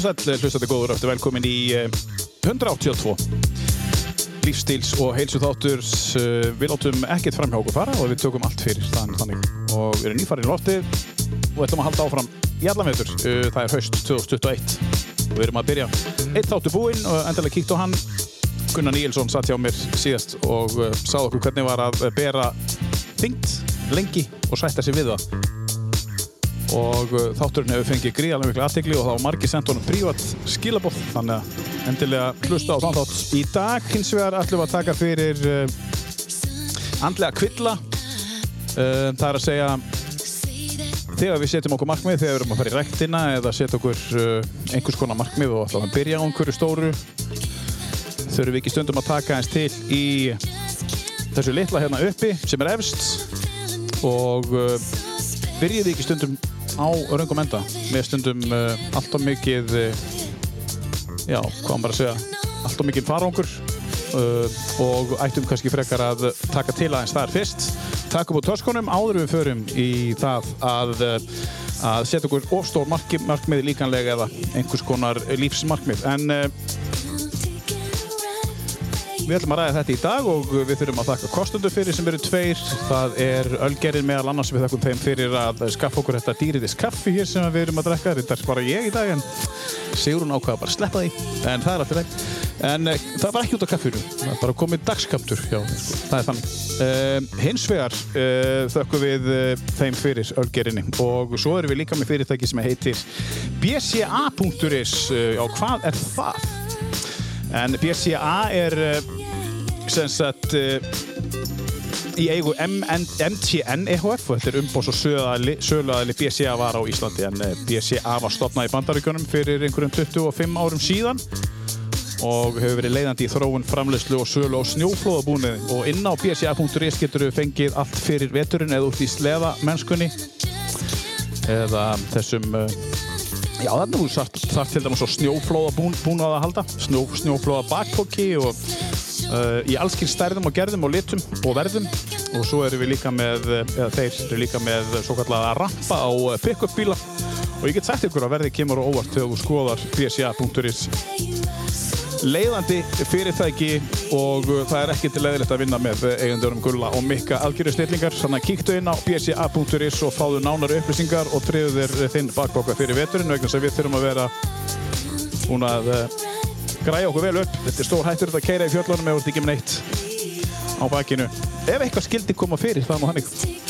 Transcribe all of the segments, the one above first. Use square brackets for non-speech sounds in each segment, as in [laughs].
Og sæl, hlustandi góður, eftir velkomin í eh, 182 lífstíls og heilsu þáttur við látum ekkert fram hjá okkur fara og við tökum allt fyrir þann, þannig. Og við erum nýfarið í loftið og ætlum að halda áfram í allan vetur. Það er haust 2021 og við erum að byrja. Eitt þáttu búinn og endalega kíkt á hann. Gunnar Níelsson satt hjá mér síðast og sáð okkur hvernig var að bera þingt lengi og sætta sig við það og uh, þátturinn hefur fengið gríðarlega miklu aðtegli og þá var margir sendt honum prívat skilabóð þannig að endilega hlusta á þann þátt í dag. Hins vegar ætlum við að taka fyrir uh, andlega kvilla. Uh, það er að segja þegar við setjum okkur markmið þegar við erum að fara í rektina eða setja okkur uh, einhvers konar markmið og ætlum að byrja á einhverju stóru þurfum við ekki stundum að taka eins til í þessu litla hérna uppi sem er efst. Og uh, byrjið ekki stundum á raungum enda. Með stundum uh, allt og mikið uh, já, hvað maður að segja allt og mikið farangur uh, og ættum kannski frekar að taka til aðeins þar fyrst. Taka upp á törskonum áður við förum í það að að setja okkur ofstór markmið líkanlega eða einhvers konar lífsmarkmið. En Við ætlum að ræða þetta í dag og við þurfum að þakka kostundu fyrir sem eru tveir. Það er Ölgerinn meðal annars við þakkum þeim fyrir að skaffa okkur þetta dýriðis kaffi hér sem við erum að drekka. Þetta er bara ég í dag en Sigrun ákvaða bara að sleppa því en það er alltaf leið. En uh, það var ekki út af kaffinu, það er bara komið því. Sko. Það er þannig. Uh, hins vegar uh, þökkum við þeim fyrir Ölgerinni og svo erum við líka með fyrirtæki sem heitir bca.is. Já, hvað er það? En BCA er sem sagt í eigu MTN EHF og þetta er umbós og söluaðli BCA var á Íslandi en BCA var stopnað í bandaríkunum fyrir einhverjum 25 árum síðan og hefur verið leiðandi í þróun, framleyslu og sölu á snjóflóðabúni og inn á bca.is getur við fengið allt fyrir veturinn eða út í sleða mennskunni eða þessum Já, þannig að þú þarf til dæmis á snjóflóða bún, búin að halda, Snjó, snjóflóða bakpóki og uh, í allskinn stærðum og gerðum og litum og verðum. Og svo erum við líka með, eða þeir eru líka með svo kallega rampa á pick-up bíla og ég get sagt ykkur að verði kemur og óvart þegar þú skoðar bca.is leiðandi fyrirtæki og það er til leiðilegt að vinna með eigandurum Gulla og Mikka algjöru snillingar. Þannig að kíktu inn á bca.is og fáðu nánari upplýsingar og triðu þér þinn bakboka fyrir veturinn vegna sem við þurfum að vera búin að græja okkur vel upp. Þetta er stór hættur að keira í fjöllunum eða ekki með neitt á bakinu. Ef eitthvað skildi koma fyrir það má hann ykkur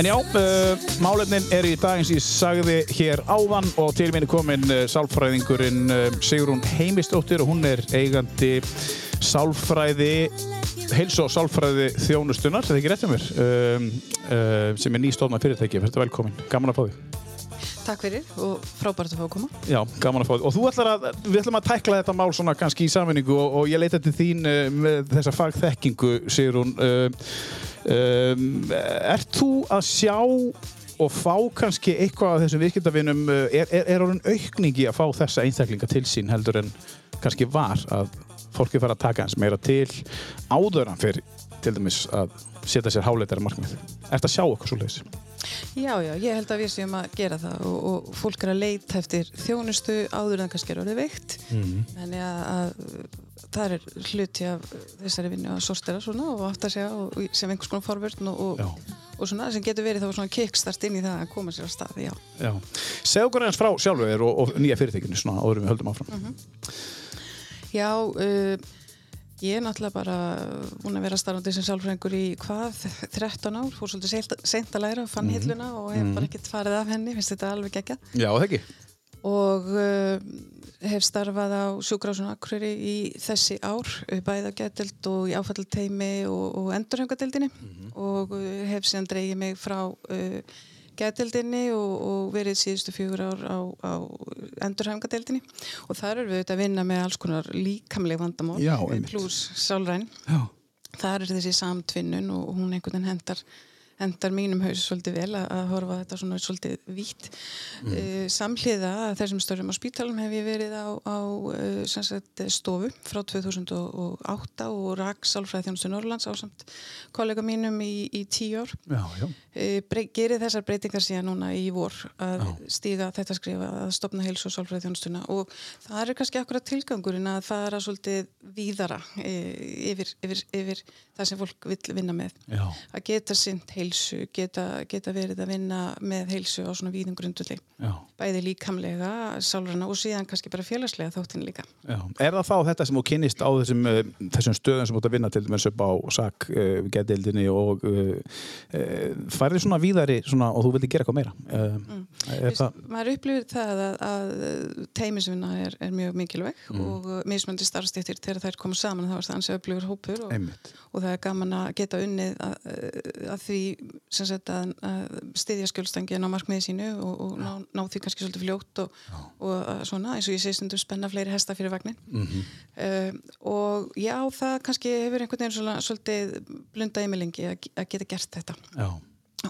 En já, uh, málefnin er í dag eins og ég sagði hér áðan og til mín er komin uh, sálfræðingurinn uh, Sigrún Heimistóttir og hún er eigandi sálfræði, heilsu og sálfræði þjónustunar, þetta er ekki rétt um mér, sem er nýstofnað fyrirtæki. Þetta er velkomin, gaman að fá því. Takk fyrir og frábært að fá að koma. Já, gaman að fá því. Og þú ætlar að, við ætlum að tækla þetta mál svona kannski í samvinningu og, og ég leita til þín með þessa fagþekkingu, Sigrún. Um, er þú að sjá og fá kannski eitthvað af þessum viðskiptavinum er, er, er orðin aukningi að fá þessa einstaklinga til sín heldur en kannski var að fólki fara að taka hans meira til áður en fyrir til dæmis að setja sér háleitari markmið Er þetta að sjá eitthvað svo leiðis? Já, já, ég held að við séum að gera það og, og fólk er að leita eftir þjónustu áður en kannski er orðið veikt mm. að, að það er hluti af þessari vinnu að sortera svona og átt að segja og, sem einhvers konar forvörn og, og svona sem getur verið þá svona kickstart inn í það að koma sér á stað, já. Já, segð okkur eins frá sjálfur og nýja fyrirtekinu svona áður við höldum áfram. Mm -hmm. Já, uh, Ég er náttúrulega bara búin að vera starfandi sem sjálfræðingur í hvað, 13 ár, fór svolítið seint að læra, fann mm -hmm. hilluna og hef mm -hmm. bara ekkert farið af henni, finnst þetta alveg gegja. Já, það ekki. Og uh, hef starfað á sjúgrásun Akureyri í þessi ár, bæða gætild og í áfallteimi og, og endurhengadeildinni mm -hmm. og uh, hef síðan dreygið mig frá uh, geðdeldinni og, og verið síðustu fjögur ár á, á endurhæfingadeldinni og þar eru við auðvitað að vinna með alls konar líkamleg vandamál pluss sálræn. Þar er þessi samtvinnun og hún einhvern veginn hendar hendar mínum haus svolítið vel að, að horfa þetta svona svolítið vítt. Mm. Uh, samhliða þessum störum á spítalum hef ég verið á, á uh, sagt, stofu frá 2008 og rak sálfræði þjónustu Norrlands á samt kollega mínum í, í tíu ár. Já, já. Uh, gerið þessar breytingar síðan núna í vor að já. stíga þetta skrifa að stopna heils og sálfræði þjónustuna og það er kannski akkurat tilgangurinn að fara svolítið víðara yfir, yfir, yfir það sem fólk vil vinna með. Já. Að geta sint heil heilsu geta, geta verið að vinna með heilsu á svona víðum grundulli bæði líkamlega, sálurna og síðan kannski bara félagslega þóttin líka Já. Er það þá þetta sem þú kynist á þessum, uh, þessum stöðum sem þú ert að vinna til dæmis upp á SAK, uh, getildinni og uh, uh, færði svona víðari svona, og þú vildi gera eitthvað meira mm. Vist, það... maður upplifir það að, að teimisvinna er, er mjög mikilvæg mm. og mismöndi starfstéttir þegar þær koma saman þá er það ansið upplifir hópur og, og það er gaman að geta unnið að, að því sagt, að, að styðja skjólstangin á markmiði sínu og, og ná, ná því kannski svolítið fljótt og, og svona eins og ég sé stundum spenna fleiri hesta fyrir vagnin mm -hmm. uh, og já það kannski hefur einhvern veginn svona, svolítið blunda ymilingi að, að geta gert þetta já.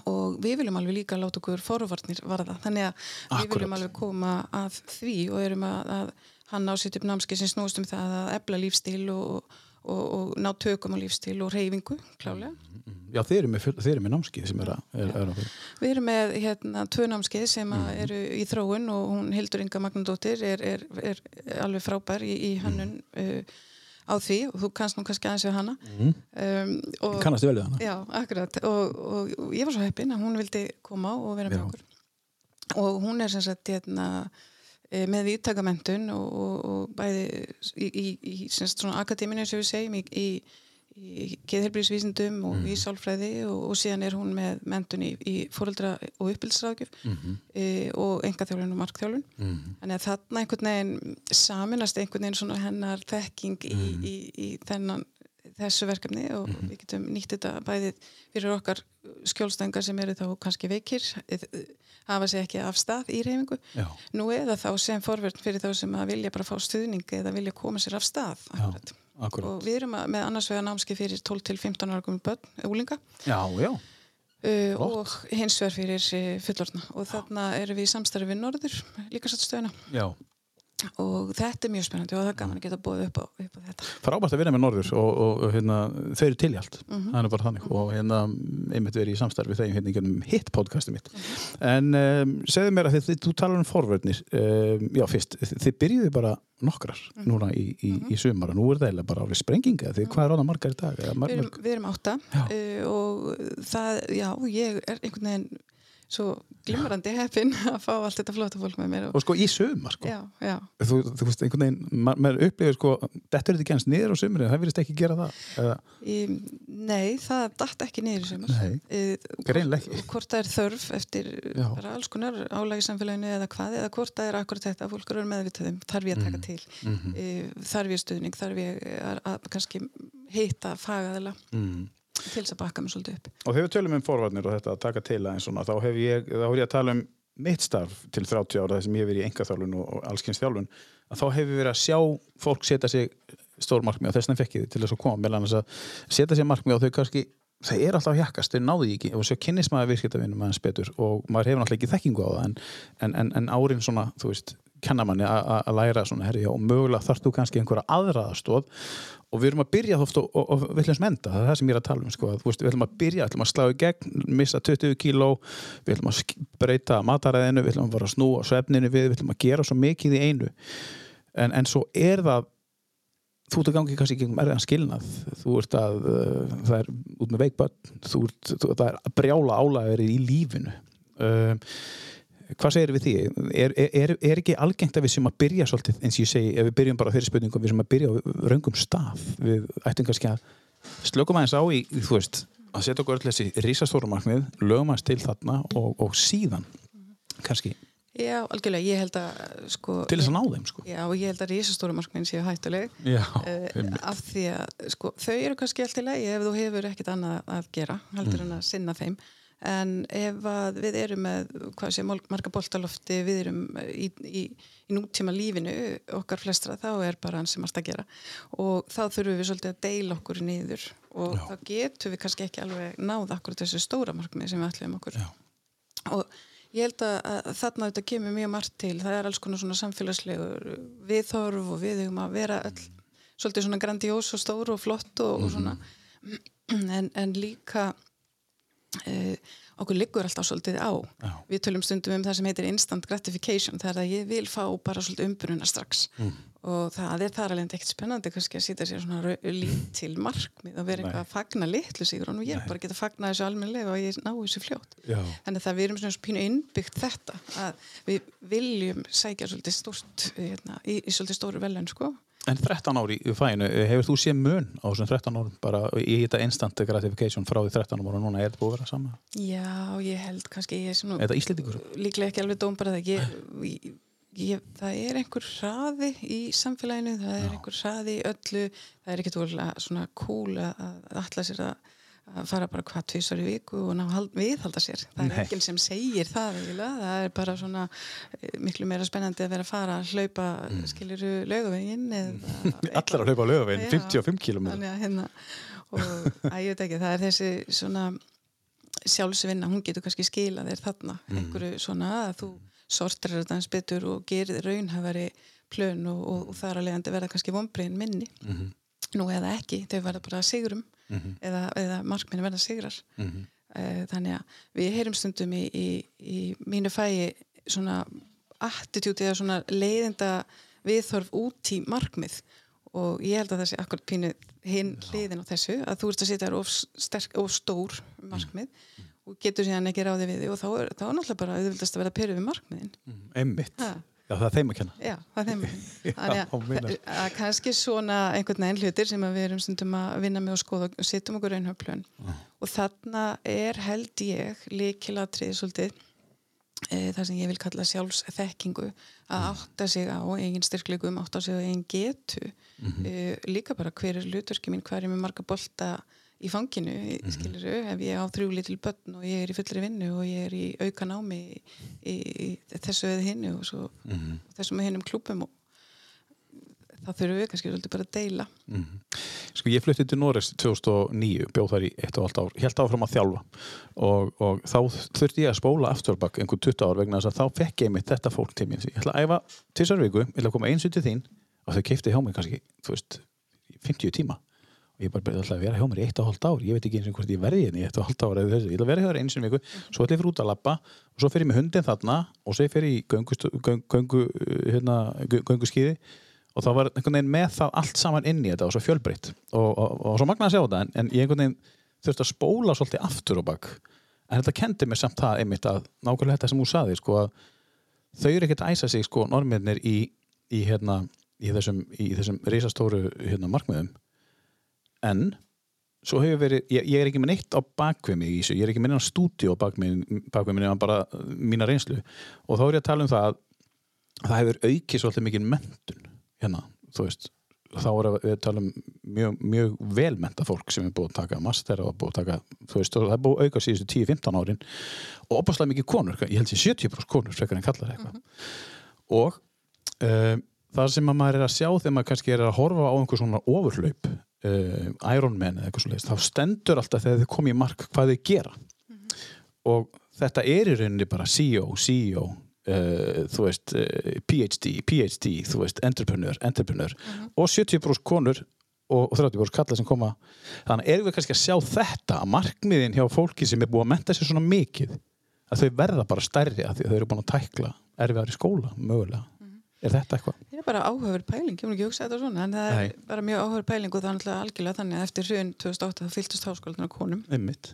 og við viljum alveg líka láta okkur forvarnir varða þannig að Akkurat. við viljum alveg koma að því og erum að hann ásett upp námski sem snúst um það að ebla lífstíl og og, og ná tökum á lífstil og reyfingu klálega. Mm, já, þeir eru með, með námskið sem er að... Er, er að Við erum með hérna tvö námskið sem mm. eru í þróun og hún Hildur Inga Magnandóttir er, er, er alveg frábær í, í hannun mm. uh, á því og þú kannst nú kannski aðeins við hana mm. um, og, Kannast þið vel við hana? Já, akkurat og, og, ég var svo heppin að hún vildi koma og vera með okkur og hún er sem sagt hérna með viðtakamentun og, og, og bæði í, í, í svona akademinu sem við segjum í, í geðhelbríðsvísindum og mm. í sálfræði og, og síðan er hún með mentun í fóröldra og uppbyldsráðgjöf mm -hmm. e, og engaþjálfun og markþjálfun mm -hmm. þannig að þarna einhvern veginn saminast einhvern veginn svona hennar þekking í þennan þessu verkefni og mm -hmm. við getum nýtt þetta bæðið fyrir okkar skjólstengar sem eru þá kannski veikir hafa sér ekki af stað í reyfingu Já. nú eða þá sem forverðn fyrir þá sem að vilja bara fá stuðning eða vilja koma sér af stað akkurat. Já, akkurat. og við erum með annars vega námski fyrir 12-15 ára komið börn, úlinga Já, já Uh, og hins vegar fyrir uh, fullorna og þarna eru við í samstarfi við Norður líka satt stöðuna Já og þetta er mjög spennandi og það er gaman að geta búið upp á, upp á þetta Frábært að vinna með Norður og, og, og hérna, þau eru til í allt mm -hmm. er bara þannig mm -hmm. og hérna einmitt verið í samstarfi þegar hérna um hitt podcastu mitt mm -hmm. en um, segðu mér að þið, þú talar um forverðnir um, já fyrst, þið, þið byrjuðu bara nokkrar mhm. núna í, í, mhm. í sumar og nú er það eiginlega bara árið sprenginga því hvað er ána margar í dag? Mar við, erum, við erum átta uh, og það, já, ég er einhvern veginn svo glimrandi heppin [laughs] að fá allt þetta flóta fólk með mér og, og sko í sömur sko. Já, já. þú, þú veist einhvern veginn, ma maður upplifir sko þetta er þetta genast niður á sömur það verðist ekki gera það í, Nei, það dætt ekki niður í sömur greinlega ekki. hvort það er þörf eftir alls konar álægi samfélaginu eða hvað eða hvort það er akkurat þetta fólk eru meðvitaðum, þarf ég að taka mm. til? Mm -hmm. þarf ég stuðning, þarf ég að, að kannski heita fagaðila? Mm til þess að baka mig svolítið upp. Og þegar við tölum um forvarnir og þetta að taka til aðeins svona, þá hef ég, ég að tala um mitt starf til 30 ára þess að ég hef verið í engaþjálfun og allskynnsþjálfun að þá hef ég verið að sjá fólk setja sig stór markmið og þess vegna fekk ég til þess að koma meðan að setja sig markmið og þau kannski það er alltaf hjakkast, þau náðu ekki og svo kynnist maður virkitavinnum aðeins betur og maður hefur náttúrulega ekki þekkingu á það en, en, en, en árin svona, þú veist, kenna manni að læra svona herri og mögulega þarf þú kannski einhverja aðraðastóð og við erum að byrja þótt og, og, við ætlum að smenda, það er það sem ég er að tala um sko. veist, við ætlum að byrja, við ætlum að slá í gegn missa 20 kíló, við ætlum að breyta mataræðinu, við ætlum að fara að snúa svefninu við, við ætlum að gera svo mikið í einu. En, en svo er það þú ert að gangi kannski ekki erðan skilnað. Þú ert að, uh, það er út með veikböld, þú ert, þú, það er að brjála álæður í lífinu. Uh, Hvað segir við því? Er, er, er ekki algengt að við sem að byrja svolítið, eins og ég segi, ef við byrjum bara fyrir spurningum, við sem að byrja á raungum stað, við ættum kannski að slökum aðeins á í, þú veist, að setja okkur öll þessi rísastórumarknið, lögum aðeins til þarna og, og síðan, kannski. Já, algjörlega, ég held að, sko... Til þess að ná þeim, sko. Já, og ég held að rísastórumarkminn séu hættuleg. Já, uh, af því að, sko, þau eru kannski alltaf leið ef þú hefur ekkit annað að gera, heldur mm. en að sinna þeim en ef við erum með hvað sé, marga boltalofti við erum í, í, í nútíma lífinu okkar flestra þá er bara hans sem allt að gera og þá þurfum við svolítið að deila okkur niður og Já. þá getum við kannski ekki alveg náða okkur þessu stóra markmið sem við ætlum okkur Já. og ég held að, að þarna þetta kemur mjög margt til það er alls konar svona samfélagslegur viðhorf og við höfum að vera all, svolítið svona grandiós og stór og flott og, mm -hmm. og svona en, en líka Uh, okkur liggur alltaf svolítið á. Já. við tölum stundum um það sem heitir instant gratification það er að ég vil fá bara svolítið umbruna strax. Mm. og það er þar alveg ekkert spennandi kannski að sýta sér svona lítil markmið og vera eitthvað að fagna litlu sigur og nú ég er bara að geta að fagna þessu almenlega og ég ná þessu fljótt. Þannig að það við erum svona pínu innbyggt þetta að við viljum sækja svolítið stórt hérna, í, í svolítið stóru velun sko En 13 ári í fæinu, hefur þú séð mun á þessum 13 árum bara í þetta instant gratification frá því 13 ára og núna er þetta búið að vera sama? Já, ég held kannski ég er svona... Er þetta íslendingur? Líklega ekki alveg dómbar að það ekki... Það er einhver hraði í samfélaginu, það er Já. einhver hraði í öllu, það er ekkert volið svona cool að alltaf sér að að fara bara hvað tvísar í viku og ná viðhalda sér það er ekkert sem segir það eiginlega. það er bara svona eh, miklu meira spennandi að vera að fara að hlaupa mm. skiliru lögavegin [laughs] allar að hlaupa lögavegin, 55 km hérna, og að ég veit ekki það er þessi svona sjálfsvinna, hún getur kannski skila þér þarna, mm. einhverju svona að þú sortir þetta eins betur og gerir raunhafari plön og, og, og þar að leiðandi verða kannski vonbreyn minni mm -hmm. nú eða ekki, þau verða bara sigurum mm -hmm. eða, eða markminni verða sigrar mm -hmm. þannig að við heyrum stundum í, í, í mínu fæi svona attitúti eða svona leiðinda viðþorf út í markmið og ég held að það sé akkur pínu hinn hliðin á þessu að þú ert að setja þér of, of stór markmið mm. og getur síðan ekki ráði við þig og þá er, þá er náttúrulega bara auðvildast að vera perið við markmiðin Emmitt mhm. Já, það er þeim að kenna. Já, það er þeim að kenna. [laughs] Þannig að, kannski svona einhvern veginn hlutir sem við erum stundum að vinna með og skoða og setjum okkur einhverjum uh. og þarna er held ég líkilatrið svolítið e, það sem ég vil kalla sjálfsþekkingu að átta sig á eigin styrklegum, átta sig á eigin getu mm -hmm. e, líka bara hver er luturki mín, hver er með marga bolta í fanginu, mm -hmm. skiluru, ef ég á þrjú litil börn og ég er í fullri vinnu og ég er í auka námi í, í, í þessu eða hinnu og, svo, mm -hmm. og þessum með hinnum klúpum og þá þurfum við kannski svolítið bara að deila mm -hmm. Sko ég fluttið til Norris 2009, bjóð þar í eitt og halvt ár helt áfram að þjálfa og, og þá þurfti ég að spóla afturbakk einhvern 20 ár vegna þess að þá fekk ég mitt þetta fólk til mér, ég ætla að æfa til sörvíku, ég ætla að koma eins út í þín og þau keipti hjá mig kannski, þú veist 50 tíma ég bara alltaf að vera hjá mér í eitt og hálft ár. Ég veit ekki eins og hvort ég verði hérna í eitt og hálft ár ég ætla að vera hjá þér eins og viku. Svo ætla ég fyrir út að lappa og svo fyrir ég með hundin þarna og svo fyrir ég í göngu, hérna, skýði og þá var einhvern veginn með það allt saman inn í þetta og svo fjölbreytt. Og, og, og, og svo magna að sjá þetta en, en ég einhvern veginn þurfti að spóla svolítið aftur og bakk en þetta kendi mér samt það einmitt að nákvæmlega þetta sem þú saði sko, þau eru ekkert að æsa sig sko, normirnir í, í, hérna, í þessum, þessum risastóru hérna, markmiðum en svo hefur verið, ég, ég er ekki með neitt á bakvið mig í þessu, ég er ekki með neitt á stúdíu á bakvið mig en bara mína reynslu. Og þá er ég að tala um það að það hefur aukið svolítið mikið mentun hérna, þú veist. Þá er við að tala um mjög, mjög velmenta fólk sem er búið að taka master og búið að taka, þú veist, það er búið að auka síðustu 10-15 árin. Og opaslega mikið konur, ég held sér 70% konur frekar en kallar eitthvað. Mm -hmm. og um, það sem maður er að sjá þegar maður kannski er að horfa á einhver svona ofurlaup uh, Ironman eða eitthvað svolítið þá stendur alltaf þegar þið komið í mark hvað þið gera mm -hmm. og þetta er í rauninni bara CEO, CEO uh, þú veist uh, PhD, PhD, þú veist entrepreneur, entrepreneur mm -hmm. og 70% konur og 30% kallar sem koma þannig erum við kannski að sjá þetta að markmiðin hjá fólki sem er búið að menta sér svona mikið að þau verða bara stærri að þau eru búin að tækla erfiðar í skóla, mögulega Er þetta eitthvað? Það er bara áhugaverð pæling, ég mun ekki hugsa þetta svona en það er Nei. bara mjög áhugaverð pæling og það er náttúrulega algjörlega þannig að eftir hrjön 2008 það fylgtust háskólanar konum Einmitt.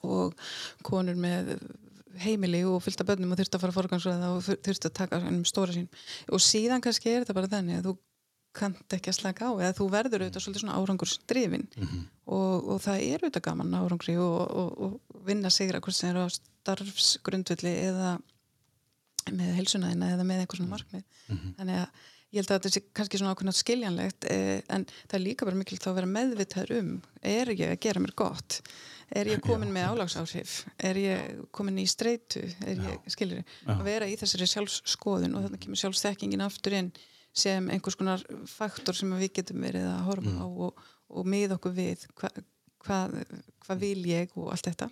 og konur með heimili og fylgta börnum og þurft að fara að forgangsröða og þurft að taka um stóra sín og síðan kannski er þetta bara þannig að þú kannt ekki að slaka á eða þú verður auðvitað svolítið svona árangursdrifin mm -hmm. og, og það er auðvitað gaman árangri og, og, og vinna sigra hvort sem er á starfsgrundvilli eða með helsunaðina eða með eitthvað svona markmið. Mm -hmm. þannig að ég held að þetta sé kannski svona ákveðnat skiljanlegt eh, en það er líka bara mikilvægt þá að vera meðvitaður um er ég að gera mér gott? Er ég komin með álagsáhrif er ég komin í streitu? Er ég, skilir, að vera í þessari sjálfsskoðun og þannig kemur sjálfsþekkingin aftur inn sem einhvers konar faktor sem við getum verið að horfa á og, og mið okkur við hvað hva, hva vil ég og allt þetta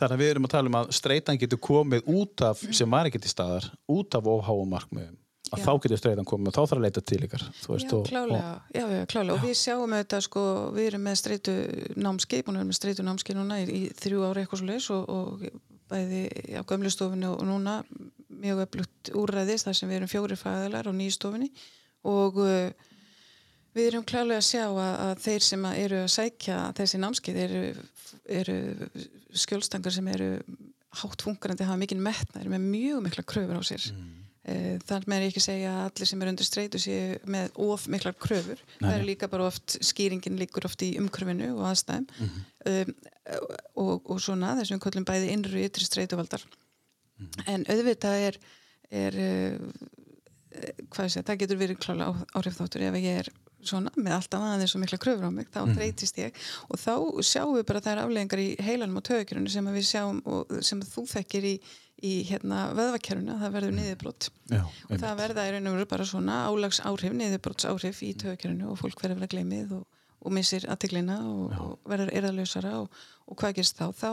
Þannig að við erum að tala um að streitan getur komið út af, sem var ekki til staðar út af óháum markmiðum að Já. þá getur streitan komið og þá þarf að leita til ykkar Já, og, klálega, já, já, klálega. og við sjáum þetta sko, við erum með streitu námskeið, búin að vera með streitu námskeið núna í, í þrjú ári eitthvað svo leis og, og bæði á gömlustofunni og núna mjög öflugt úrræðis þar sem við erum fjóri fæðalar á nýjustofunni og uh, við erum klálega að sjá að, að þeir sem að eru að sækja þessi námskeið eru, eru skjólstangar sem eru hátt funkarandi, hafa mikinn metna, eru með mjög mikla kröfur á sér. Mm. þar með er ég ekki að segja að allir sem eru undir streitu séu með of miklar kröfur. Það er líka bara oft, skýringin líkur oft í umkröfinu og aðstæðum. Um, og, og svona þessum við köllum bæði innri og ytri streituvaldar. En auðvitað er, er uh, hvað ég segja, það getur verið klálega áhrif þáttur ef ég er svona með alltaf aðeins og mikla kröfur á mig þá Mhm. þreytist ég. Og þá sjáum við bara þær afleggingar í heilanum og tögakjörunum sem við sjáum og sem þú þekkir í, í hérna vöðvakerfuna, það verður niðurbrott já, og það verða í raun og veru bara svona álags áhrif, niðurbrotts áhrif í tögakjörunu og fólk verður að vera gleymið og, og missir aðtiklina og, og verður erðalösara og, og hvað gerst þá? Þá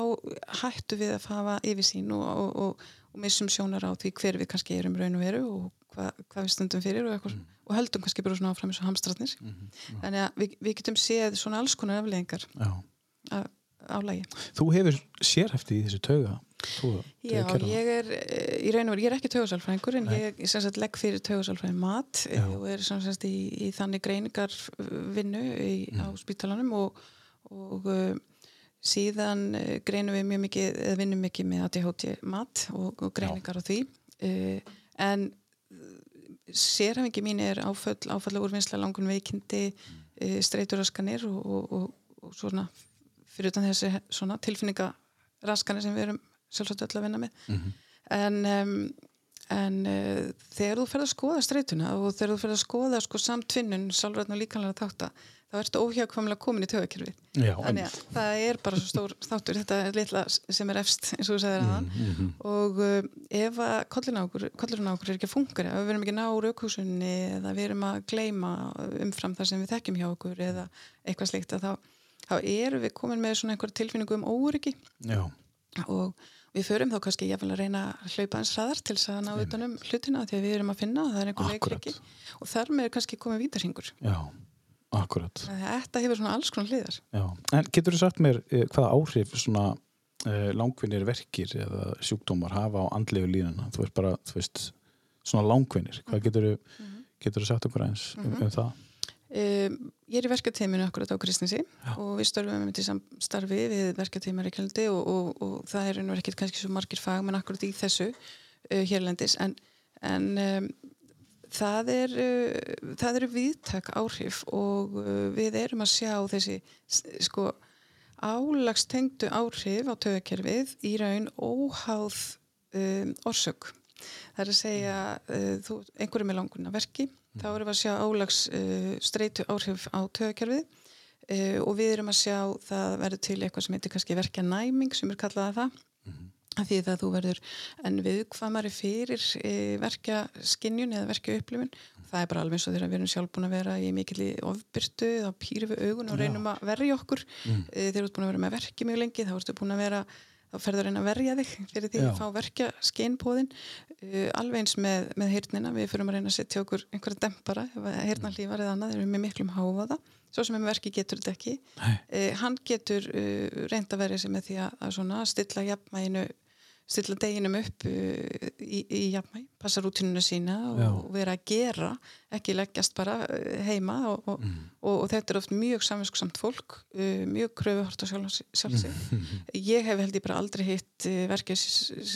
hættu við að hafa yfirsýn og, og, missum sjónar á því hver við kannski erum raun og veru og hva, hvað við stundum fyrir og, eitthvað, og heldum kannski bara svona áfram eins og hamstratnir þannig að við, við getum séð svona alls konar afleggingar á lagi. Þú hefur sérhæfti í þessu tauga? Þú, Já, ég er eh, í raun og veru, ég er ekki taugasalfræðingur en ég sem sagt, legg fyrir taugasalfræðin mat eh, Já. og er sem sagt, í, í þannig greiningar vinnu í, á spítalanum og, og uh, síðan uh, greinum við mjög mikið eða vinnum mikið með ADHD mat og, og greiningar á því. Uh, en sérhafingi mín er áföll, áfalla úrvinnsla langun veikindi, uh, streituraskanir og, og, og, og svona fyrir utan þessi svona tilfinningaraskanir sem við erum sjálfsagt öll að vinna með. En, um, en uh, þegar þú ferð að skoða streituna og þegar þú ferð að skoða sko, samtvinnun, sálræðn og líkanlega þátta þá ertu óhjákvæmlega komin í tögakerfið þannig að það er bara svo stór þáttur þetta er litla sem er efst eins og þú sagðir aðan Mhm. og uh, ef að kollurinn á okkur, kollurinn á okkur er ekki að fungera ef við erum ekki ná raukúsunni eða við erum að gleyma umfram það sem við þekkjum hjá okkur eða eitthvað slikt að þá, þá erum við komin með svona einhver tilfinningu um óryggi já, og við förum þá kannski jafnvel að reyna að hlaupa eins hraðar til þess að ná utanum hlutina því að við erum að finna að það er einhver Akkúrat. leikriki og þar með er kannski komið vítarhingur já, akkurat. Þetta hefur svona alls konar hliðar. Já. En getur þú sagt mér eh, hvaða áhrif svona uh, langvinnir verkir eða sjúkdómar hafa á andlegu líðuna þú veist bara, þú veist, svona langvinnir. Hvað getur þú Mhm. getur þú sagt okkur eins um, um það? Um, ég er í verkateiminu akkurat á Kristnesi og við störfum með til samstarfi við verkateimar í Kjöldi og, og, og það er nú ekkert kannski svo margir fag menn akkurat í þessu uh, hérlendis. En, en um, það er uh, það eru viðtak áhrif og uh, við erum að sjá þessi sko álagstengdu áhrif á tögakerfið í raun óháð um, orsök. Það er að segja uh, þú, einhverjum er langun að verki þá erum við að sjá álags uh, streitu áhrif á tögakerfið uh, og við erum að sjá það verður til eitthvað sem heitir kannski verkja næming sem er kallað það. Af því að þú verður en viðkvamari fyrir e, verkja skinnjun eða verkja upplifun það er bara alveg og þegar við erum sjálf búin að vera í mikil ofbyrtu, þá pýrum við augun og reynum að verja okkur. Mm. e, þegar þú ert búin að vera með verki mjög lengi þá ertu búin að vera þá ferður reyna að verja þig fyrir því Já. að fá verkja skinnpóðin e, alveg eins með, með heyrnina. Við fyrum að reyna að setja okkur einhverja dempara heyrna hlífar eða annað, þeir eru með miklum háfaða svo sem með verki getur þetta ekki. E, hann getur uh, reynd að verja sig með því að, að svona stilla jafnmæginu stilla deginum upp uh, í, í jafnmæg, passa rútinuna sína og, Já. og vera að gera ekki leggjast bara uh, heima og, og, og, og þetta er oft mjög samvinsksamt fólk, uh, mjög kröfuhort á sjálf, sjálf sig. [laughs] Ég hef held ég bara aldrei hitt verkið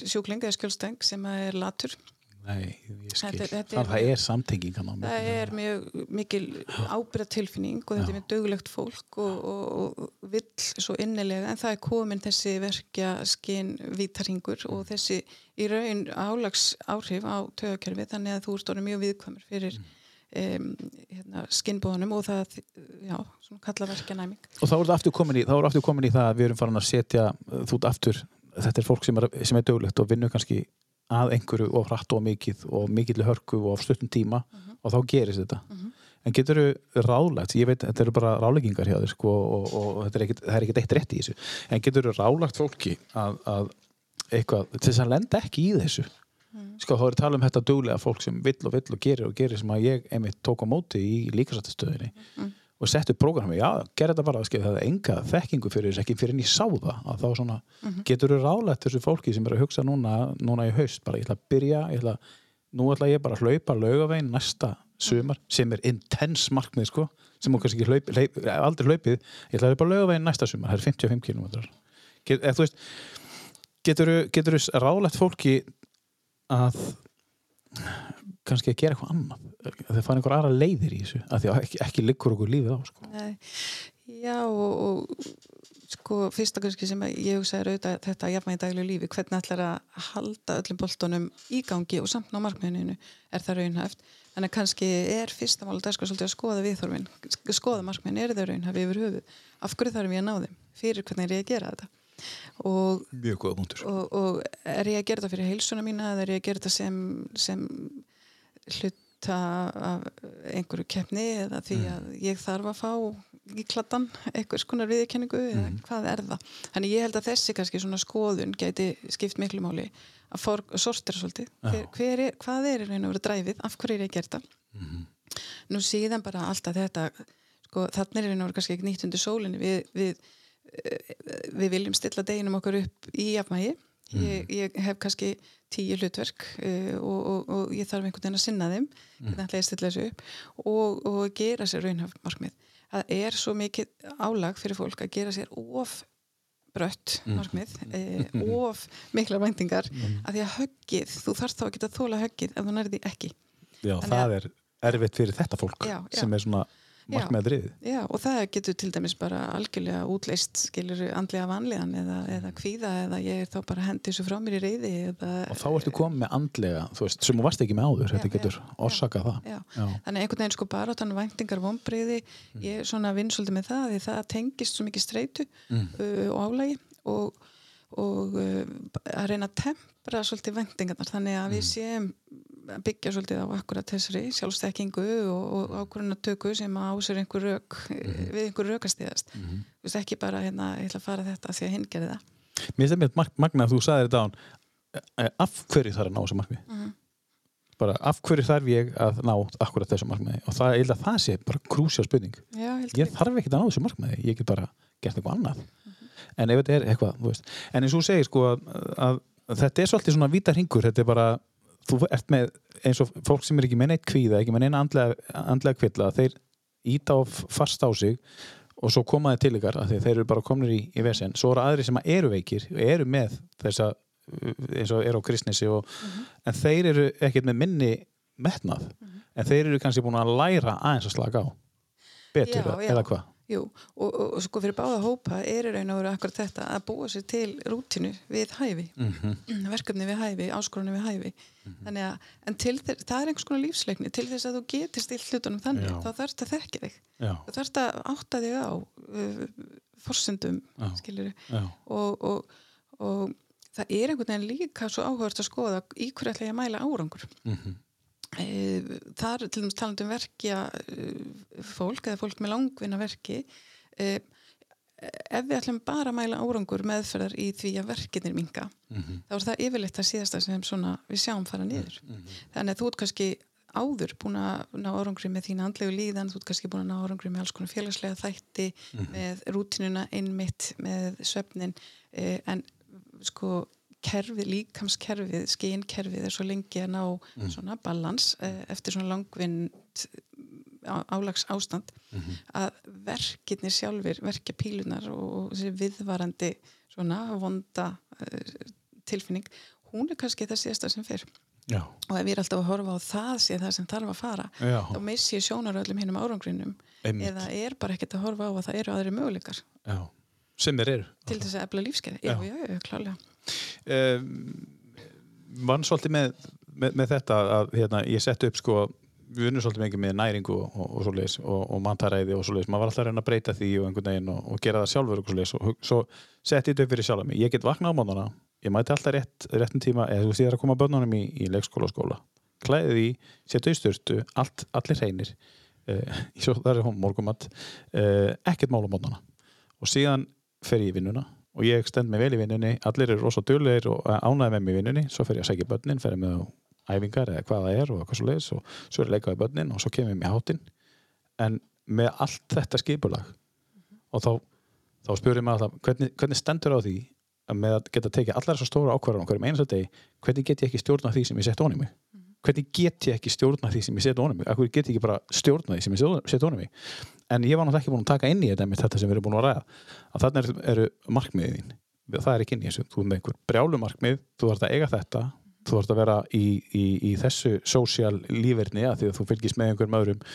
sjúkling eða skjólsteng sem er latur Nei, ég skil. Þetta- þetta er- það, það er samtenging milli. Það er mjög mikil ábyrða tilfinning og þetta er mjög dögulegt fólk og, og, og vill svo innilega en það er komin þessi verkja skinn vítarhingur og þessi í raun álags áhrif á tögakerfi þannig að þú ert orðið mjög viðkvæmur fyrir um, hérna, skinnbóðunum og það, já, svona kalla verkja næming. Og þá er aftur komin í, er aftur komin í það að við erum farin að setja þú aftur, þetta er fólk sem er, sem er döglegt og vinnur kannski að einhverju og hratt og mikið og mikill hörku og á stuttum tíma og þá gerist þetta. En getur þú ráðlagt, ég veit, þetta eru bara ráleggingar hjá þér sko og, og, og er ekkit, það er ekkert eitt rétt í þessu, en getur þú ráðlagt fólki að, að eitthvað, þess að lenda ekki í þessu? Sko þá er tala um þetta duglega fólk sem vill og vill og gerir og gerir sem að ég einmitt tók á móti í líkasættastöðinni og setti prógrami, já, gerði þetta bara það er enga þekkingu fyrir þess ekki fyrir en ég sá það að þá svona, getur þú ráðlegt þessu fólki sem er að hugsa núna, núna í haust, bara ég ætla að byrja, ég ætla nú ætla ég bara að hlaupa laugavegin næsta sumar, sem er intens markmið sko, sem hún kannski hlaup, hlaup, aldrei hlaupið, ég ætla að hlaupa laugavegin næsta sumar, það er 55 km Get, eða, þú veist, getur þú ráðlegt fólki að kannski að gera eitthvað annað að þau fara einhver aðra leiðir í þessu að því að ekki, ekki liggur okkur lífið á sko. Nei, já og, og sko fyrsta kannski sem ég hugsa er auðvitað þetta jafnvægi í daglu lífi, hvernig ætlar að halda öllum boltonum í gangi og samt ná markmiðinu er það raunhæft? Að kannski er fyrsta mál sko að skoða viðþorfin skoða markmiðin, er það raunhæft yfir höfu af hverju þarf ég að ná þeim, fyrir hvernig er ég að gera þetta? Og, mjög góða punktur og, og er ég að gera þetta fyrir heilsuna mína eða er ég að gera þetta sem, sem hluta af einhverju keppni eða því að ég þarf að fá í kladdan einhvers konar viðkenningu eða hvað er það? Þannig ég held að þessi kannski svona skoðun gæti skipt miklu máli að for, sortera svolítið. Hver, er, hvað er í raun og veru dræfið? Af hverju er ég að gera þetta? Nú síðan bara alltaf þetta sko, þannig er og veru kannski ekki nýtt undir sólinni. Við, við við viljum stilla deginum okkur upp í jafnvægi. Ég, ég hef kannski tíu hlutverk uh, og, og, og ég þarf einhvern veginn að sinna þeim ég að og, og gera sér raunhaf markmið það er svo mikið álag fyrir fólk að gera sér of brött markmið uh, [laughs] of mikla væntingar að því að höggið, þú þarfst þá að geta þóla höggið ef þú nærði ekki. Já, Þannig það er erfitt fyrir þetta fólk Já, já. sem er svona markmið að driði Já, og það getur til dæmis bara algjörlega útleist skilur andlega vanlegan eða, eða kvíða eða ég er þá bara hendi þessu frá mér í reyði eða, og þá ertu komið með andlega þú veist, sem þú varst ekki með áður, þetta Já, getur já, orsakað það. Já. Já. Þannig einhvern veginn sko bara þannig væntingar vonbreyði, ég er svona vinn svolítið með það því það tengist svo mikið streitu uh, og álægi og, og uh, að reyna að tempra svolítið væntingarnar þannig að við séum byggja svolítið á akkurat þessari sjálfstekkingu og, og ákvörðunatöku sem á sér einhver rök við einhver rökastíðast mm -hmm. ekki bara hérna, ég ætla að fara þetta því að hinn gerði það. Mér finnst það mér magna að þú sagði þetta án eh, af hverju þarf að ná þessu markmið Mhm. bara af hverju þarf ég að ná akkurat þessu markmiði? Og það, ég held að það sé bara krúsjál spurning. Já, held ég þarf ekki að ná þessu markmiði, ég get bara gert eitthvað annað. En ef þetta er eitthvað, þú veist. En eins og þú segir sko að, að, þetta er svolítið svona vítar hingur, þetta er bara þú ert með eins og fólk sem er ekki með neitt kvíða, ekki með neina andlega, andlega kvilla, þeir íta á fast á sig og svo koma þeir til ykkar að þeir eru bara komnir í, í vesen. Svo eru aðri sem eru veikir eru með þessa, eins og eru á kristnesi og, en þeir eru ekkert með minni metnað. En þeir eru kannski búin að læra aðeins að slaka á. Betur, Já, já. eða hvað Jú, og, og, og sko fyrir báða hópa er í raun og veru akkurat þetta að búa sér til rútinu við hæfi. Mhm. verkefni við hæfi, áskorunni við hæfi. Þannig að, en til þess, það er einhvers konar lífsleikni. Til þess að þú getur stilt hlutunum þannig, Já. þá þarfst að þekka þig. Já, þú þarfst að átta þig á uh, forsendum, já, og, og, og það er einhvern veginn líka svo áhugast að skoða í hverju ætla ég að mæla árangur. Mhm. Eh, það er til dæmis talandi um verkja eh, fólk eða fólk með langvinna verki eh, ef við ætlum bara að mæla árangur meðferðar í því að verkinir minga Mhm. þá er það yfirleitt að síðasta sem svona við sjáum fara niður. þannig að þú ert kannski áður búin að ná árangri með þína andlegu líðan þú ert kannski búin að ná árangri með alls konar félagslega þætti með rútinuna innmitt með svefnin eh, en sko kerfið, líkamskerfið, skeinkerfið er svo lengi að ná svona balans eh, eftir svona langvinn álags ástand að verkirnir sjálfur, verkja pílunar og þessi viðvarandi svona vonda uh, tilfinning, hún er kannski það síðasta sem fer. Já, og ef ég er alltaf að horfa á það sé það sem þarf að fara já, þá missi ég sjónar öllum hinnum árangrinum. Einmitt. eða er bara ekkert að horfa á að það eru aðri möguleikar. Já. sem þeir eru. Til þess að efla lífskeiði, já, Já. klálega vann svolítið með, með, með þetta að hérna, ég sett upp sko við vinnum svolítið mikið með næringu og, og, og svoleiðis og, og mantaræði og svoleiðis, maður var alltaf að reyna að breyta því og einhvern veginn og, og gera það sjálfur og svoleiðis. Og hug- svo setti ég þetta upp fyrir sjálf ég get vaknað á mótana, ég mæti alltaf rétt, réttum tíma, eða þú veist ég er að koma börnunum í, í leikskóla og skóla, klæði því setja í styrtu, allt, allir hreinir. Uh, [laughs] svo það er hún morgumat uh, ekkert mál á mótana og síðan fer ég í vinnuna og ég stend mig vel í vinnunni, allir eru rosa duglegir og ánæði með mig í vinnunni, svo fer ég að segja börnin, fer ég með á æfingar eða hvað það er og hvað svo leiðis og svo er ég leikað í börnin og svo kemur ég með hátinn en með allt þetta skipulag og þá, þá spyrir mig alltaf hvernig, hvernig stendur á því að með að geta tekið allar þessar stóra ákvarðan um eins og degi, hvernig get ég ekki stjórna því sem ég sett onni mig? Hvernig get ég ekki stjórna því sem ég set onni mig? Akkur get ég ekki bara stjórna því sem ég set onni mig en ég var náttúrulega ekki búin að taka inn í þetta þetta sem við erum búin að ræða. Að þarna eru, eru markmiðin það er ekki inn í þessu, þú er með einhver brjálu markmið þú þarf að eiga þetta þú þarf að vera í, í, í þessu social lífverðni að því að þú fylgist með einhverjum öðrum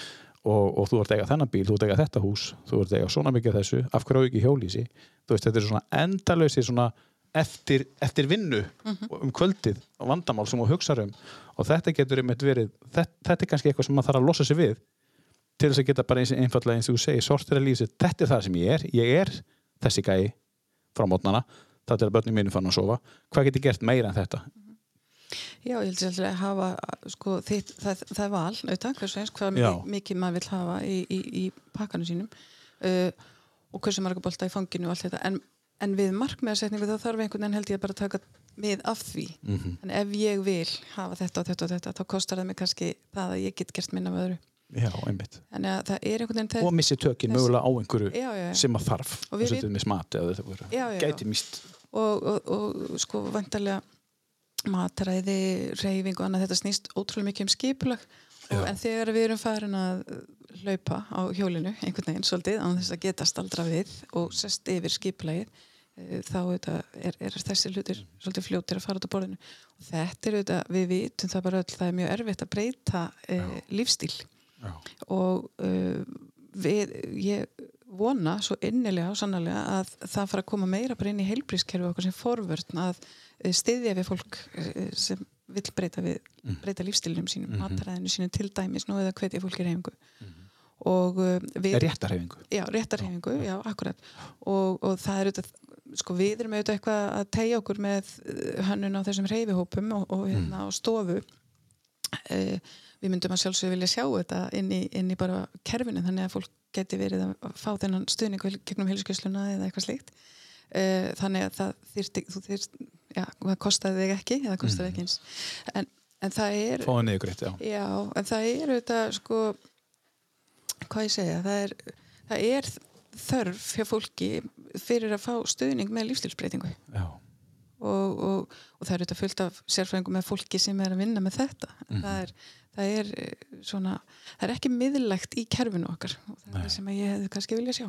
og, og þú ert að eiga þennan bíl, þú ert að eiga þetta hús þú ert að eiga svona mikið þessu, af hverju á ekki hjólísi þú veist, þetta er svona endalösi svona eftir, eftir vinnu um kvöldið og vandamál sem þú hugsaður um. Og þetta getur einmitt verið þetta, þetta er kannski eitthvað sem maður þarf að losa sig við til þess að geta bara eins einfallega eins og þú segir sortir að lífið þetta er það sem ég er. Ég er þessi gæi frá mótnana. Þetta er að börnum mínu fann að sofa. Hvað get ég gert meira en þetta? Já, ég held sér að hafa sko, þitt, það, það er val, auðvitað, hversu eins hvað Já. mi- mikið maður vil hafa í, í, í pakkanum sínum. Uh, og hversu marga bolta í fanginu og allt þetta. En, en við markmiðarsetningu þá þarf einhvern veginn held ég bara að taka mið af því. Mhm. en ef ég vil hafa þetta og þetta og þetta þá kostar það mig kannski það að ég get gert minna með öðru Já, einmitt. Þannig að það er einhvern veginn og missi tökin Þess- mögulega á einhverju já, já, já. sem að þarf. Og við þess að vit- þetta er með smati eða þetta já. gæti mist og, og, og sko vantarlega matræði, reyfing og annað þetta snýst ótrúlega mikið um skipulag. En þegar við erum farin að hlaupa á hjólinu einhvern veginn svolítið án þess að geta staldra við og sest yfir skipulagið eh, þá er, er þessi hlutir svolítið fljótir að fara út á borðinu. Og þetta er auðvitað, við vitum það bara öll það er mjög erfitt að breyta e, lífstíl Já. og uh, við, ég vona svo innilega og sannlega að það fara að koma meira bara inn í heilbrískerfi okkar sem forvörn að uh, styðja við fólk uh, sem vill breyta, við, breyta lífstílinum sínum, mm mataræðinu sínum til dæmis nú eða hvetja fólk í reyfingu og uh, við réttarhefingu Já, réttarhefingu, já, akkurat og, og það er auðvitað sko við erum auðvitað eitthvað að tegja okkur með hönnun á þessum reyfihópum og, og hérna á stofu uh, við myndum að sjálfsögðu vilja sjá þetta inn í, inn í bara kerfinu þannig að fólk geti verið að fá þennan stuðning gegnum heilskjösluna eða eitthvað slíkt. Uh, þannig að það þyrti, þú þyrst, já, það kostaði þig ekki eða kostaði ekki eins. En, en það er fáið niður greitt, já. Já, en það er auðvitað sko, hvað ég segja, það er, það er þörf hjá fólki fyrir að fá stuðning með lífstilsbreytingu já, og, og, og það er auðvitað fullt af sérfræðingum með fólki sem er að vinna með þetta. Það er, það er eh, svona, það er ekki miðlægt í kerfinu okkar og það er Nei. það sem ég hefði kannski vilja sjá.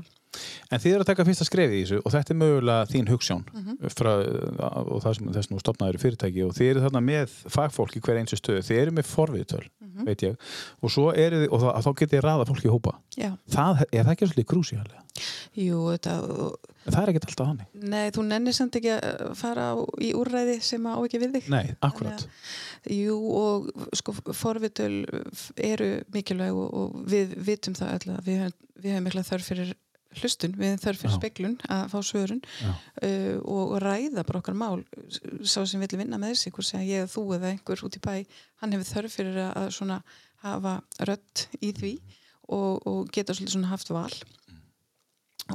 En þið eru að taka fyrsta skrefið í þessu og þetta er mögulega þín hugssjón Mhm. frá, og það sem þess nú stopnaður fyrirtæki og þið eru þarna með fagfólk í hver einsu stöðu, þið eru með forviðtöl Mhm. veit ég, og þið og þá, þá getið þið raða fólki í hópa það, er það ekki svolítið krúsíalega? jú, þetta, og, Það er ekkert alltaf hannig nei, þú nennir samt ekki að fara á, í úrræði sem á ekki við þig. Nei, akkurat Jú og sko forvitul eru mikilvæg og, og við vitum það alltaf við, höfum- við hefum mikla þörf fyrir hlustun, við þörf fyrir speklun að fá svörun uh, og, ræða bara okkar mál sá sem vill vinna með þessi, hvort segja ég eða þú eða einhver út í bæ, hann hefur þörf fyrir að, að svona hafa rött í því og, og geta svolítið svona haft val.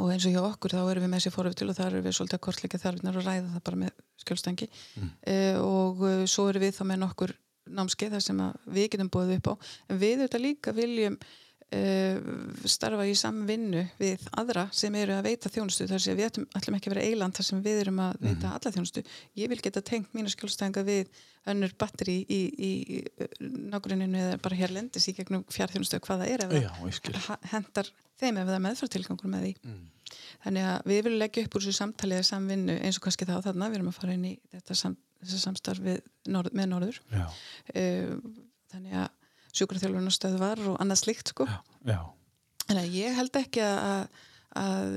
Og eins og hjá okkur þá erum við með þessi forvitul og þar erum við svolítið að kortleika þarfinnar og ræða það bara með skjólstangi. Mm. uh, og uh, svo erum við þá með nokkur námskeið þar sem að við getum búið upp á. En við auðvitað líka viljum starfa í samvinnu við aðra sem eru að veita þjónustu. Þar sem við ætlum, ætlum ekki að vera eiland þar sem við erum að veita alla þjónustu. Ég vil geta tengt mínu skjólstanga við önnur batteri í, í, í nágruninu eða bara hér lendis í gegnum fjárþjónustu hvað það er ha- hendar þeim ef það er meðfærtilgangur með því. Mm. þannig að við viljum leggja upp úr þessu samtali eða samvinnu eins og kannski þá þarna. Við erum að fara inn í þetta sam, samstarf við, norð, með norður. Já, uh, þannig að sjúkraþjálfunarstöðvar og annað slikt sko. Já, já, að ég held ekki að, að,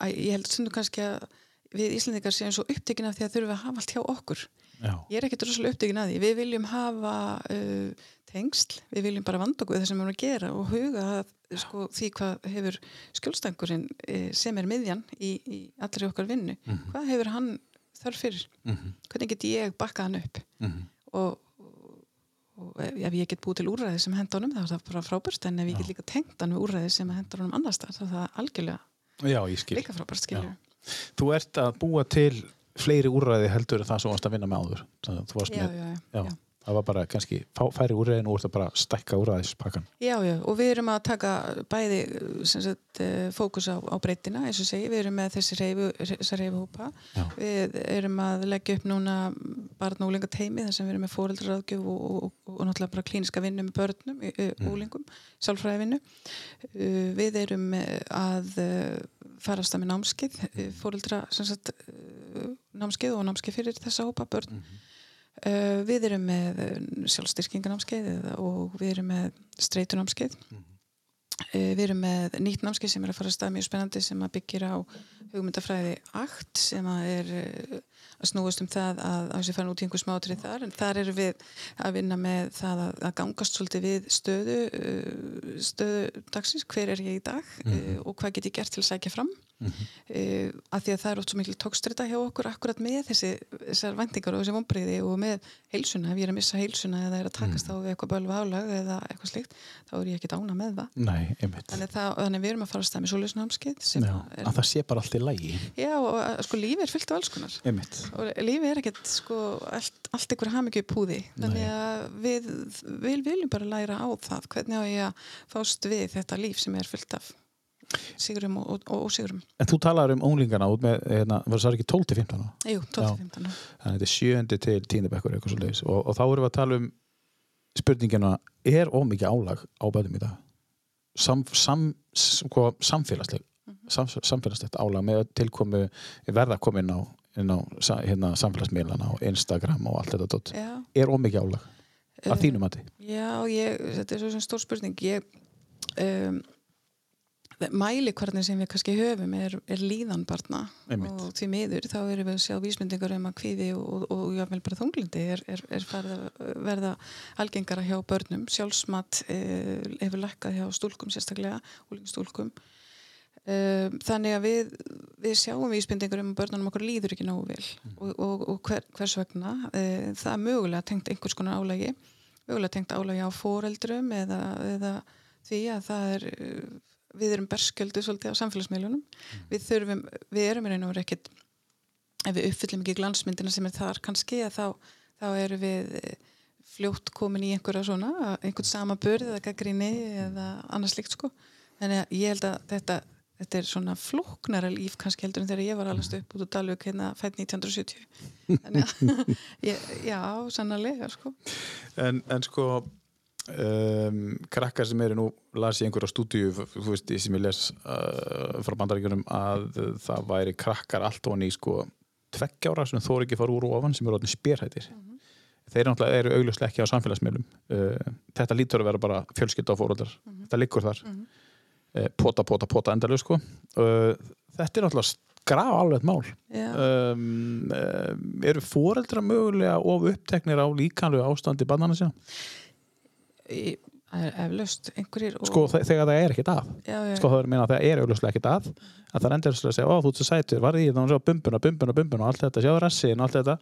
að ég held stundum kannski að við Íslandingar séum svo upptekin af því að þurfum að hafa allt hjá okkur. Já. ég er ekkert rosalega upptökin að því. Við viljum hafa uh, tengsl við viljum bara vanda okkur það sem við erum að gera og huga að, sko, því hvað hefur skjólstangurinn uh, sem er miðjan í, í allri okkar vinnu hvað hefur hann þarf fyrir? Mhm. hvernig get ég bakkað hann upp? Mhm. og, og, og ef ég get búið til úrræði sem henda honum þá er það bara frábært. En ef ég get líka tengt hann við úrræði sem henda honum annars þá er það algjörlega Já, líka frábært Þú ert að búa til fleiri úrræði heldur en það sem þú varst að vinna með áður. Já, já, já, já. Það var bara kannski færi úrræðin og þú ert að bara stækka úrræðispakkan. Já, já, og við erum að taka bæði sagt, eh, fókus á, á breytina, eins og segi, við erum með þessi reyfuhópa. Við erum að leggja upp núna barn og úlinga teimi þar sem við erum með fóreldraraðgjöf og, og, og, og náttúrulega bara klíniska vinnu með börnum, mm. úlingum, sálfræði vinnu. Við erum að farast að með námskið, fóreldra sem sagt, námskið og námskið fyrir þessa hópa börn. Uh, við erum með sjálfstyrkinganámskeið og við erum með streytunámskeið uh, við erum með nýtt námskeið sem er að fara að stað mjög spennandi sem að byggir á hugmyndafræði akt sem að er að snúast um það að á þessi farin út í einhver smátrið þar en þar eru við að vinna með það að, að gangast svolítið við stöðu stöðu dagsins, hver er ég í dag og hvað get ég gert til að sækja fram. Mhm. uh, að því að það er oft svo mikil tókstrita hjá okkur akkurat með þessi, þessar vendingar og þessi vonbreyði og með heilsuna, ef ég er að missa heilsuna eða er að takast Mhm. á við eitthvað bölva álag eða eitthvað slíkt, þá er ég ekki dána með það. Nei, þannig, það, þannig við erum að fara að stað með Einmitt. og lífi er ekkert sko allt, allt ykkur hamingju í púði þannig að við, við viljum bara læra á það hvernig á ég að fást við þetta líf sem er fyllt af sigurum og, ósigurum En þú talar um unglingana út með, hérna, var það ekki 12-15 ára? Jú, 12-15 ára. Þannig þetta er sjöndi til tíndabekkur og, og þá erum við að tala um spurningina, er ómikið álag á bæðum í dag? Sam, sam, sko, samfélagsleg sam, samfélagslegt álag með tilkomu verða að koma inn á, inn á hérna, samfélagsmiðlana og Instagram og allt þetta dótt. Já, Er ómikið álag að Eh, þínum mati? já ég, þetta er svo sem stór spurning ég um, mæli hvernig sem við kannski höfum er, er líðan barna Einmitt. og því miður þá erum við að sjá vísmyndingar um að kvíði og, og, og jáfnvel bara þunglindi er, er, er farið að verða algengara hjá börnum sjálfsmat eh, hefur lækkað hjá stúlkum sérstaklega, úlingstúlkum um, þannig að við við sjáum vísbendingur um að börnunum okkur líður ekki nógu vel. Og, og, og hver, hvers vegna? Uh, það er mögulega tengt einhvers konar álagi. Mögulega tengt álagi á foreldrum eða, eða því að það er uh, við erum berskjöldu svolítið á samfélagsmiðlunum. Við þurfum, við erum og veru ekkit ef við uppfyllum ekki glansmyndina sem er þar kannski að þá, þá erum við eh, fljótt komin í einhverja svona einhvern sama börð eða gaggrinni eða annars líkt sko. Þannig að ég held að þetta þetta er svona flóknara líf kannski heldur en þegar ég var allast upp út á Dalvik hérna fætt 1970 þannig að [laughs] ég, já, sannarlega sko. En, en sko um, krakkar sem eru nú las ég einhverja stúdíu þú veist, sem ég les uh, frá bandaríkjunum að það væri krakkar allt honi í sko tveggjára sem þóri ekki fara úr og ofan sem eru orðin spérhættir. Þeir eru náttúrulega eru augljóslega ekki á samfélagsmiðlum. Uh, þetta lítur að vera bara fjölskylda og fóröldar þetta liggur þar. Uh, pota, pota, pota endalegu sko. Uh, þetta er náttúrulega graf alveg mál um, eru fóreldra mögulega of uppteknir á líkanlegu ástandi bannana sína? Það er eflaust einhverjir og, Sko þe- þegar það er ekkert að. Já, já, sko það er meina að það er augljóslega ekkert að. Að það er endur að segja, ó þú ert svo sætur var ég þannig að bumbuna, bumbuna, bumbuna og allt þetta sjáðu rassin og allt þetta.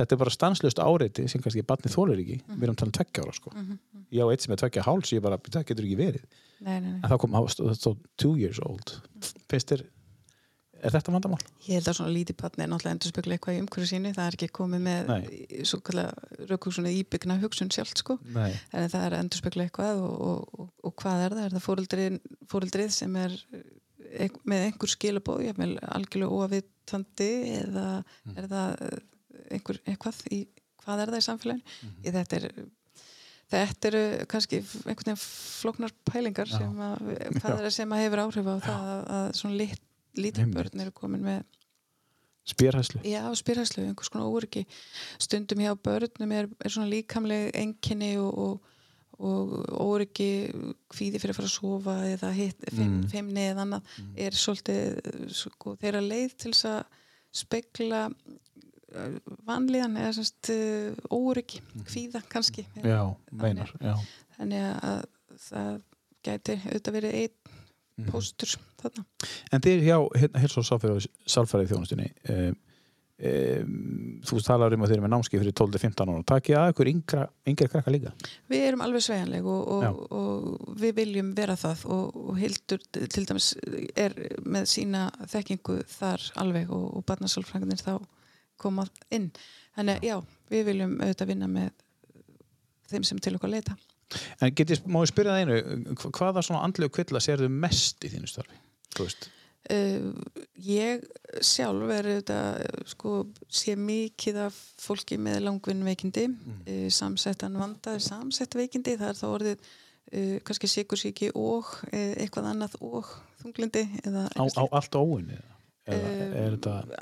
Þetta er bara stanslust áreiti sem kannski barni þólir ekki. Við erum talað tveggja ára sko. Ég á eitt sem er tveggja háls, ég bara, það getur ekki verið. Nei, nei, nei. en þá kom, það stóð two years old. Finnst þér, er þetta vandamál? Ég held að svona lítið barni er náttúrulega endur spekla eitthvað í umhverju sínu, það er ekki komið með raukhugsun íbyggna hugsun sjálft sko, en það er endur spekla eitthvað og, og, og, og hvað er það? Er það fóreldrið, fóreldrið sem er með einhver skilabóð, jafnvel algjörlega óavitandi eða er það eh, einhver, eitthvað í, hvað er það í samfélaginu? Ég, þetta er Þetta eru kannski einhvern veginn flóknar pælingar Já. sem að, [laughs] hvað er það sem að hefur áhrif á það að, að svona lit, lítil börn eru komin með spérhæslu. Já, spyrhæslu, einhvers konar óryggi stundum hjá börnum er, er svona líkamleg enginni og, og, og óryggi kvíði fyrir að fara að sofa eða hitt, fimm, Mm. fimmni eða annað er svolítið sko, þeirra leið til þess að spekla vanlíðan eða semst óryggi, kvíða kannski. Já, meinar, já. þannig að það gæti auðvitað verið einn Mhm. póstur þarna En þið hjá Hils og Sálfræði þjónustinni um, um, þú talar um að þeir eru með námski fyrir 12-15 ára takk ég að ykkur yngra, yngra krakka líka Við erum alveg sveigjanleg og, og, og við viljum vera það og, og Hildur til dæmis er með sína þekkingu þar alveg og, barnasálfræðinir þá koma inn. Þannig að já, við viljum auðvitað vinna með þeim sem til okkur leita. En get ég, má ég spyrja það einu hva- hvaða svona andlegu kvilla sérðu mest í þínu starfi? Þú veist Uh, ég sjálf er auðvitað sko, sé mikið af fólki með langvinn veikindi Mm. uh, samsettan vandaði samsett veikindi það er þá orðið uh, kannski sikursíki og eitthvað annað og þunglindi á, á allt óinni eða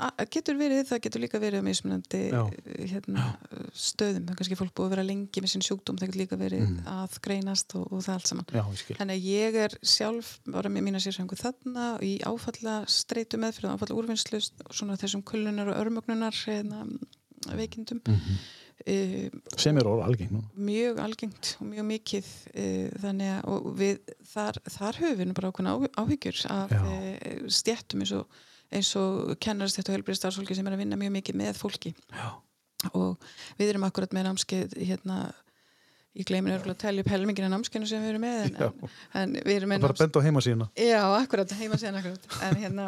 A- getur verið, það getur líka verið á mismunandi eh, hérna, stöðum, það er kannski fólk búið að vera lengi með sinn sjúkdóm, það getur líka verið Mm. að greinast og, og það allt saman. Já, þannig að ég er sjálf bara með mína sérsengu þarna í áfalla streitu meðfyrir, áfalla úrvinnslu og svona þessum kullunar og örmögnunar hérna, veikindum. Mm -hmm. uh, sem er orð algeng nú mjög algengt og mjög mikið uh, þannig að og við, þar, þar höfum við bara á- áhyggjur af uh, stjettum eins og, eins og kennarstjett og helbriði starfsfólki sem er að vinna mjög mikið með fólki. Já, og við erum akkurat með námskeið hérna ég gleymin örgulega að tellja upp helmingina námskeinu sem við erum með en, en, en við erum með bara náms... bend á heima sína Já, akkurat, heima síðan akkurat en hérna,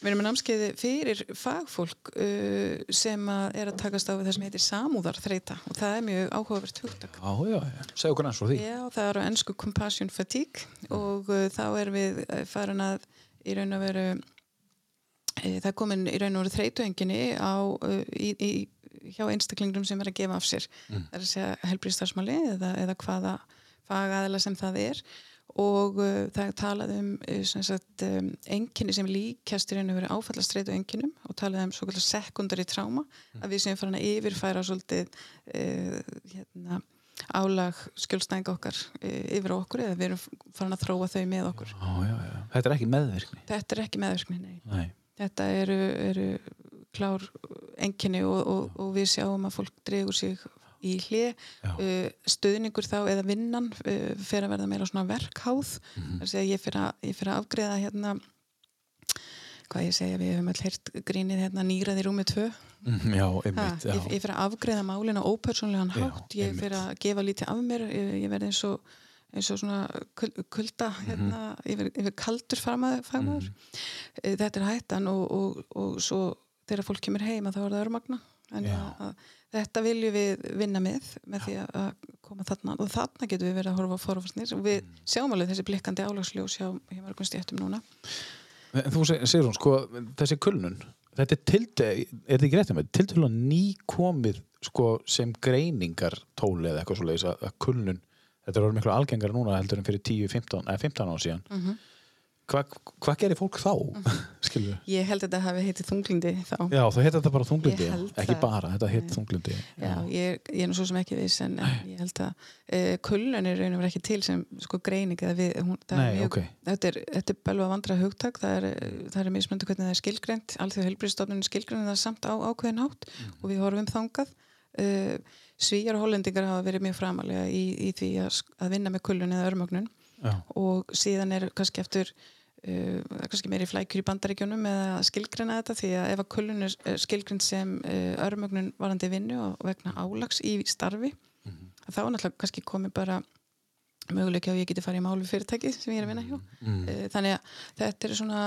við erum með námskeiði fyrir fagfólk uh, sem að er að takast á það sem heitir samúðarþreita og það er mjög áhugavert hugtak. Já, já, já, segja okkur eins frá því. Já, það er á ennsku compassion fatigue og uh, þá er við uh, farin að í raun og veru það er komin í raun og veru þreytuenginni á í, í, hjá einstaklingum sem er að gefa af sér Mm. það er að segja helbriðstarfsmáli eða, eða hvaða fagaðila sem það er og uh, það er talað um, sagt, um enginni sem líkjast í raun og veru áfallastreitu enginnum og talað um svo kallar sekundari tráma að við sem farin að yfirfæra svolítið uh, hérna álag skjólstæðinga okkar yfir okkur eða við erum farin að þróa þau með okkur. já, já, já. þetta er ekki meðvirkni Þetta er ekki meðverkni, nei. nei, Þetta eru, eru klár enginni og, og, og við sjáum að fólk dregur sig í hlið, já, uh, stuðningur þá eða vinnan uh, fer að verða meira svona verkháð. Mhm. þar að ég fer að, ég fer að afgreða hérna hvað ég segja, við höfum all heyrt grínið hérna nýraði rúmi tvö. Mhm, já, Ha, einmitt já. ég, ég fyrir að afgreða málin á ópersonlegan Já, hátt, ég einmitt. fyrir að gefa lítið af mér, ég, ég verði eins og eins og svona kul- kulda Mhm. hérna, ég verði kaldur fagmaður, fagmaður. Eh, þetta er hættan og, og, og svo þegar fólk kemur heima þá er það örmagna en Já. að, að, þetta viljum við vinna með með því að- koma þarna og þarna getum við verið að horfa forfarsnir og við Mm. sjáum alveg þessi blikkandi álagsljós hjá, mörgum stjættum núna En þú seg- segir hún, sko, þessi kulnun þetta er tilde, er þetta ekki rétt með tiltölu að nýkomið sko, sem greiningar tóli eða eitthvað svo leiðis að kulnun þetta er orðið miklu algengar núna heldur en fyrir 10, 15, eða 15 ára síðan. Mm -hmm. Hva, hvað gerir fólk þá? [laughs] skilur ég held að þetta hafi heitið þunglindi þá. Já, það heit þetta bara þunglindi. Ekki það. bara, þetta heit Nei. þunglindi. Já, ég, ég er nú svo sem ekki viss en, en ég held að uh, kulnun er raun og verið ekki til sem sko greining við, hún, Nei, er mjög, ok. þetta er, er belva vandra hugtak, það er, eh, er mismöndu hvernig það er skilgrend, alþjóð helbriðstofnun skilgrend það samt á ákveðin hátt og við horfum þangað. Uh, Svíjar og hollendingar hafa verið mjög framalega í, í því að, vinna með kulnun eða örmögnun. Já, og síðan er kannski eftir uh, kannski meiri flækjur í bandaríkjunum eða að skilgrena þetta því að ef að kulun er skilgrind sem uh, örmögnun varandi vinnu og vegna álags í starfi þá er náttúrulega kannski komið bara möguleika að ég geti farið í málu fyrirtæki sem ég er að vinna hjá. Mm. uh, þannig að þetta er svona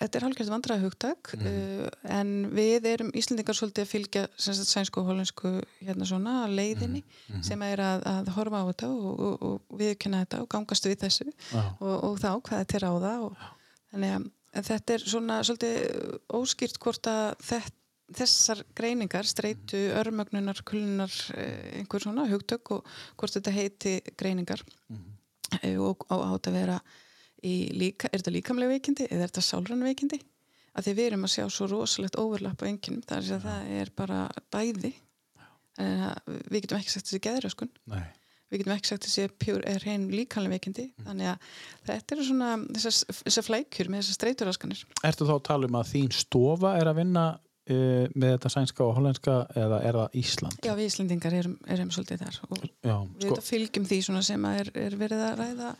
þetta er hálfgerð vandræða hugtak uh, en við erum Íslendingar svolítið að fylgja sagt, sænsku og hollensku hérna svona leiðinni sem er að, að horfa á þetta og, og, og viðkynna þetta og gangast við þessu Já. og, og þá hvað þetta er á það og, þannig að þetta er svona svolítið óskýrt hvort að þetta þessar greiningar, streitu, örmögnunar, kullunar, einhver svona hugtök og hvort þetta heiti greiningar. Mm. og, og átt að vera í líka, er þetta líkamlega veikindi eða er þetta sálrann veikindi? Að því við erum að sjá svo rosalegt overlapp á enginum, það er að það er bara bæði. En við getum ekki sagt þessi geðröskun. Nei. við getum ekki sagt þessi pjúr er hrein líkanlega veikindi. Þannig að þetta eru svona þessar, þessar flækjur með þessar streituraskanir Ertu þá að tala um að þín stofa er að vinna uh, með þetta sænska og hollenska eða er það Ísland? Já, við Íslendingar erum, erum svolítið þar og Já, við sko. fylgjum því sem er, er verið að ræða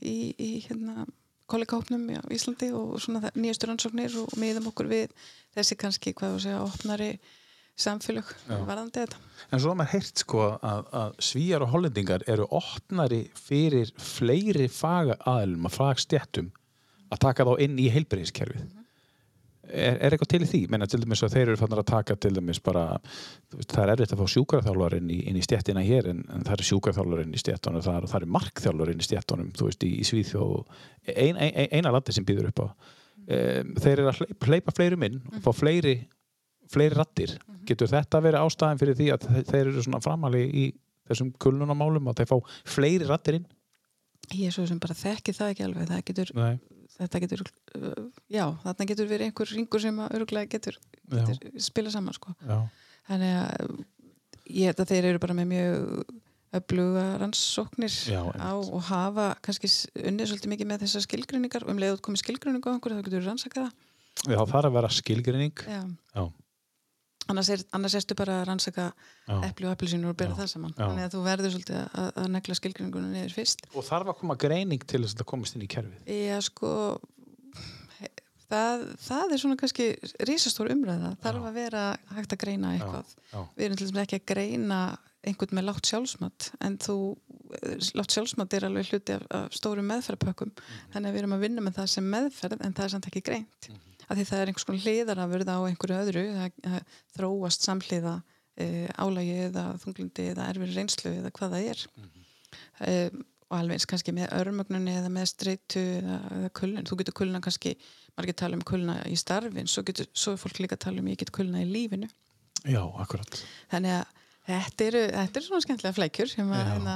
í, í hérna, kollegahópnum í Íslandi og svona nýjastur ansóknir og miðum okkur við þessi kannski, hvað þú segja, opnari samfélög varðandi þetta. En svo er maður heyrt sko að, að svíjar og hollendingar eru opnari fyrir fleiri faga aðlum að fagstjættum að taka þá inn í heilbreyðiskerfið. Mm -hmm. Er, er eitthvað til í því? Menna til dæmis að þeir eru fannar að taka til dæmis bara, veist, það er erfitt að fá sjúkarþjálfar inn í, inn í stjættina hér en, en það eru sjúkarþjálfar inn í stjættunum það eru, eru markþjálfar inn í stjættunum þú veist í, í Svíðjóð ein, ein, eina landi sem býður upp á um, þeir eru að hleypa, hleypa fleirum inn og fá fleiri, fleiri rattir mhm. getur þetta verið ástæðin fyrir því að þeir eru svona framhali í þessum kulnunamálum að þeir fá fleiri rattir inn? Ég er svo sem bara þekki það ekki alveg. Það getur þetta getur, uh, já, þarna getur verið einhver ringur sem öruglega getur, getur spila saman sko. þannig að ég held að þeir eru bara með mjög öfluga rannsóknir á og hafa kannski unnið svolítið mikið með þessar skilgrinningar og um leiðut komið skilgrinningu á einhverju þá getur við rannsakað Já, það er að vera skilgrinning Já, já annars, er, annars erstu bara að rannsaka eppli og epplisínur og bera já. það saman. Já. þannig að þú verður svolítið að, að negla skilgringunum niður fyrst. Og þarf að koma greining til þess að það komast inn í kerfið? Já sko það, það er svona kannski rísastór umræða, þarf að vera hægt að greina eitthvað. Við erum til dæmis ekki að greina einhvern með látt sjálfsmatt en þú, látt sjálfsmatt er alveg hluti af, af stórum meðferðpökkum mm -hmm. þannig að við erum að vinna með það sem meðferð en það er samt ekki greint. Mm -hmm að því það er einhvers konar hliðar að verða á einhverju öðru það, þróast samhliða e, álægi eða þunglindi eða erfir reynslu eða hvað það er. Mm -hmm. e, og alveg eins kannski með örmögnunni eða með streitu eða, eða kulun, þú getur kuluna kannski margir tala um kuluna í starfin svo getur svo fólk líka tala um ég get kuluna í lífinu. Já, akkurat. Þannig að þetta eru, þetta eru svona skemmtilega flækjur sem að hérna,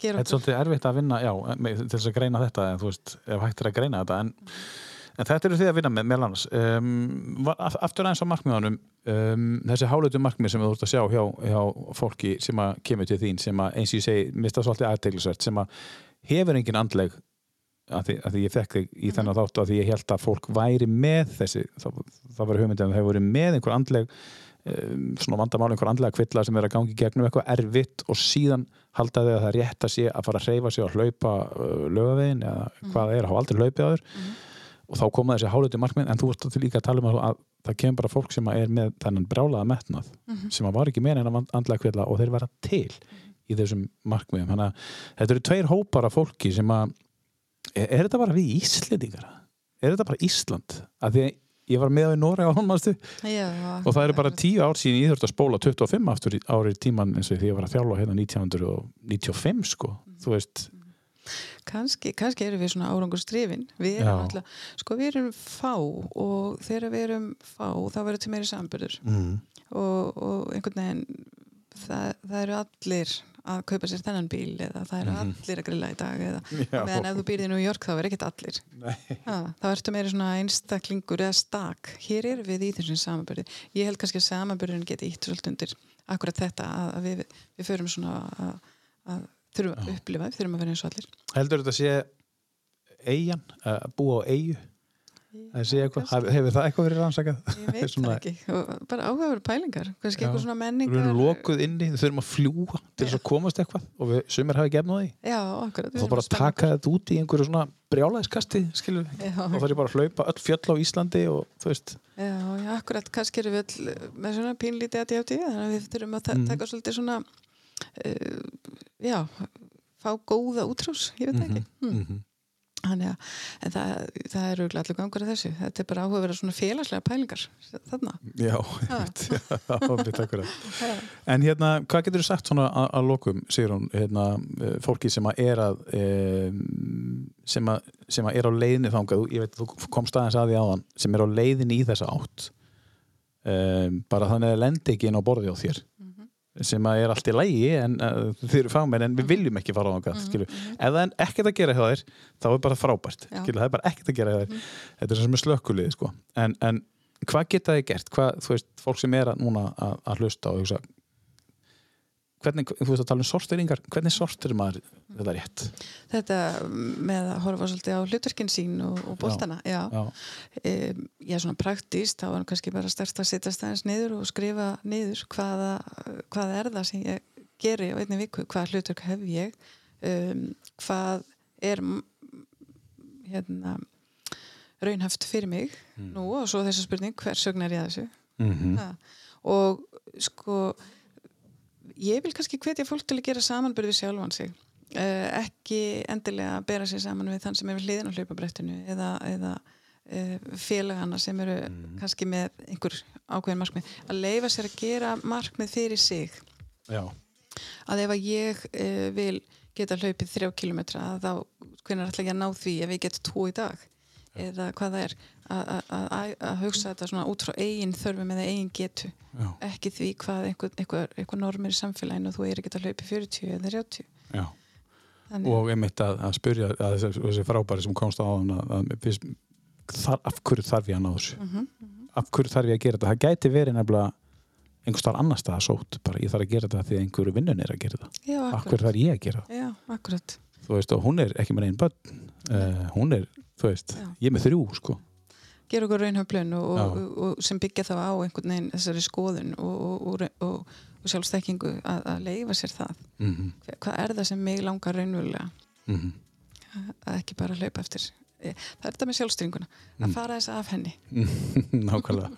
gera okkur Þetta er svolítið erfitt að vinna, já, til þess að greina þetta en þú veist, ef hægt er að greina þetta en mm. -hmm En þetta eru þið að vinna með meðal annars. Um, aftur aðeins á markmiðanum, um, þessi hálautu markmið sem þú ert að sjá hjá, hjá fólki sem að kemur til þín, sem að eins og ég segi, mista svolítið aðteglisvert, sem að hefur engin andleg, að því, að því ég fekk þig í þennan mhm. þáttu að því ég held að fólk væri með þessi, það, það var hugmyndið að það hefur verið með einhver andleg, svona vandamál, einhver andlega kvilla sem er að gangi gegnum eitthvað erfitt og síðan halda þig að það rétt að sé að fara að hreyfa sig og hlaupa lögavegin eða mhm. hvað það er, hafa aldrei hlaupið á þér. Mm og þá koma þessi hálötu markmið en þú varst líka að tala um að það kemur bara fólk sem er með þennan brálaða metnað mm -hmm. sem var ekki meina en að andla kvilla og þeir vera til mm -hmm. í þessum markmiðum þannig að þetta eru tveir hópar af fólki sem að er, er þetta bara við Íslandingar? Er þetta bara Ísland? Að því að ég var með á í Nóra á honmastu og það eru bara tíu ár síðan ég þurfti að spóla 25 aftur árið tíman eins og því ég var að þjálfa hérna 1995 sko, mm -hmm. þú veist Kanski, kannski eru við svona árangurstrifin við erum alltaf, sko við erum fá og þegar við erum fá þá verður til meiri sambörður mm. og, og einhvern veginn það, það eru allir að kaupa sér þennan bíl eða það eru mm. allir að grilla í dag eða meðan ef þú býrði í New York þá er ekkert allir. Ha, þá ertu meiri svona einstaklingur eða stak, hér er við í þessum sambörði ég held kannski að sambörðin geti ítt svolítið undir akkurat þetta að við, við förum svona að, að þurfum að upplifa, þurfum að vera eins og allir. Heldur þetta að sé eigin, að búa á eigu hefur það eitthvað verið rannsakað? Ég veit [laughs] það ekki. Bara áhugaveru pælingar kannski eitthvað svona menningar Við erum lokuð inni, við þurfum að fljúa til þess að komast eitthvað og við sumir hafi gefn á því. Já, akkurat Þá bara að taka þetta út í einhverju svona brjálæðiskasti skilur og það er bara að hlaupa öll fjöll á Íslandi og þú veist. Já, já akkurat, kannski erum við með svona pínlítið að djáti þannig að við þurfum að mm. taka svolítið svona uh, já, fá góða útrás, ég veit ekki mm -hmm. hm. Þannig að það, það eru allir gangur af þessu. Þetta er bara áhuga að vera svona félagslega pælingar þarna. Já, já en hérna, hvað getur þú sagt svona að, lokum, segir hún, hérna, eh, fólki sem að er að e, sem að, sem að er á leiðinni þangað, ég veit, þú komst aðeins að því áðan, sem er á leiðinni í þessa átt e, bara þannig að lendi ekki inn á borði á þér sem að er allt í lægi en uh, þeir eru fagmenn en við mhm. viljum ekki fara á það mm -hmm. ef það er ekkert að gera hjá þér þá er bara frábært, það er bara ekkert að gera hjá þér mm -hmm. þetta er sem er slökkulið sko. en, en hvað geta þið gert hvað, þú veist, fólk sem er að, núna að, að hlusta og hugsa hvernig, þú veist að tala um sorteringar, hvernig sortir maður þetta rétt? Þetta með að horfa svolítið á hlutverkin sín og, og bóltana, já. Já. já. E, er svona praktíst, þá er kannski bara stærst að sittast aðeins niður og skrifa niður hvaða, hvaða er það sem ég geri á einni viku, hvaða hlutverk hef ég, um, hvað er hérna raunhaft fyrir mig mm. nú og svo þessu spurning hvers sögn er ég að þessu mm -hmm. og sko ég vil kannski hvetja fólk til að gera samanbyrði sjálfan sig. Uh, ekki endilega bera sér saman við þann sem er við hliðin á hlaupabrættinu eða, eða uh, félagana sem eru mm. kannski með einhver ákveðin markmið. Að leifa sér að gera markmið fyrir sig. Já. að ef að ég uh, vil geta hlaupið þrjá kilometra þá hvernig ætla ég að ná því ef ég get tvo í dag? Eða hvað það er að hugsa þetta svona út frá eigin þörfum eða eigin getu. Já. ekki því hvað einhver, einhver, einhver normir í samfélaginu þú er ekki að hlaupa 40 eða 30 Þannig. og einmitt að, að spyrja að þessi, þessi frábæri sem komst á hann að, að, þar, af hverju þarf ég að ná þessu? Mm -hmm. af hverju þarf ég að gera þetta? Það gæti verið nefnilega einhver starf annar stað sót bara ég þarf að gera þetta því einhverju vinnun er að gera þetta. Af hverju þarf ég að gera þetta þú veist og hún er ekki með einn börn. Uh, hún er þú veist, Já. ég með þrjú sko gera okkur raunhaflun og, og, og sem byggja þá á einhvern veginn þessari skoðun og, og sjálfstekkingu að, að leifa sér það mm -hmm. hvað er það sem mig langar raunvöldlega mm -hmm. að ekki bara hlaupa eftir eh, það er þetta með sjálfstringuna að mm. fara þess af henni [laughs] Nákvæmlega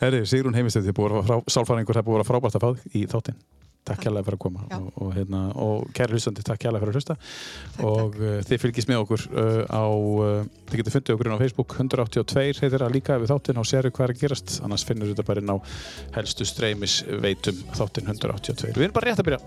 Herri, Sigrun Heimistöð, sálfæringur það búið að frábært að fá í þáttinn Takk kærlega fyrir að koma og, og, hérna, og kæri hlustandi, takk kærlega fyrir að hlusta takk, og takk. Uh, þið fylgjast með okkur uh, á, uh, þið getur fundið okkur inn á Facebook 182 heitir að líka við þáttinn og séru hvað er að gerast, annars finnur þetta bara inn á helstu streymis veitum þáttinn 182. Við erum bara rétt að byrja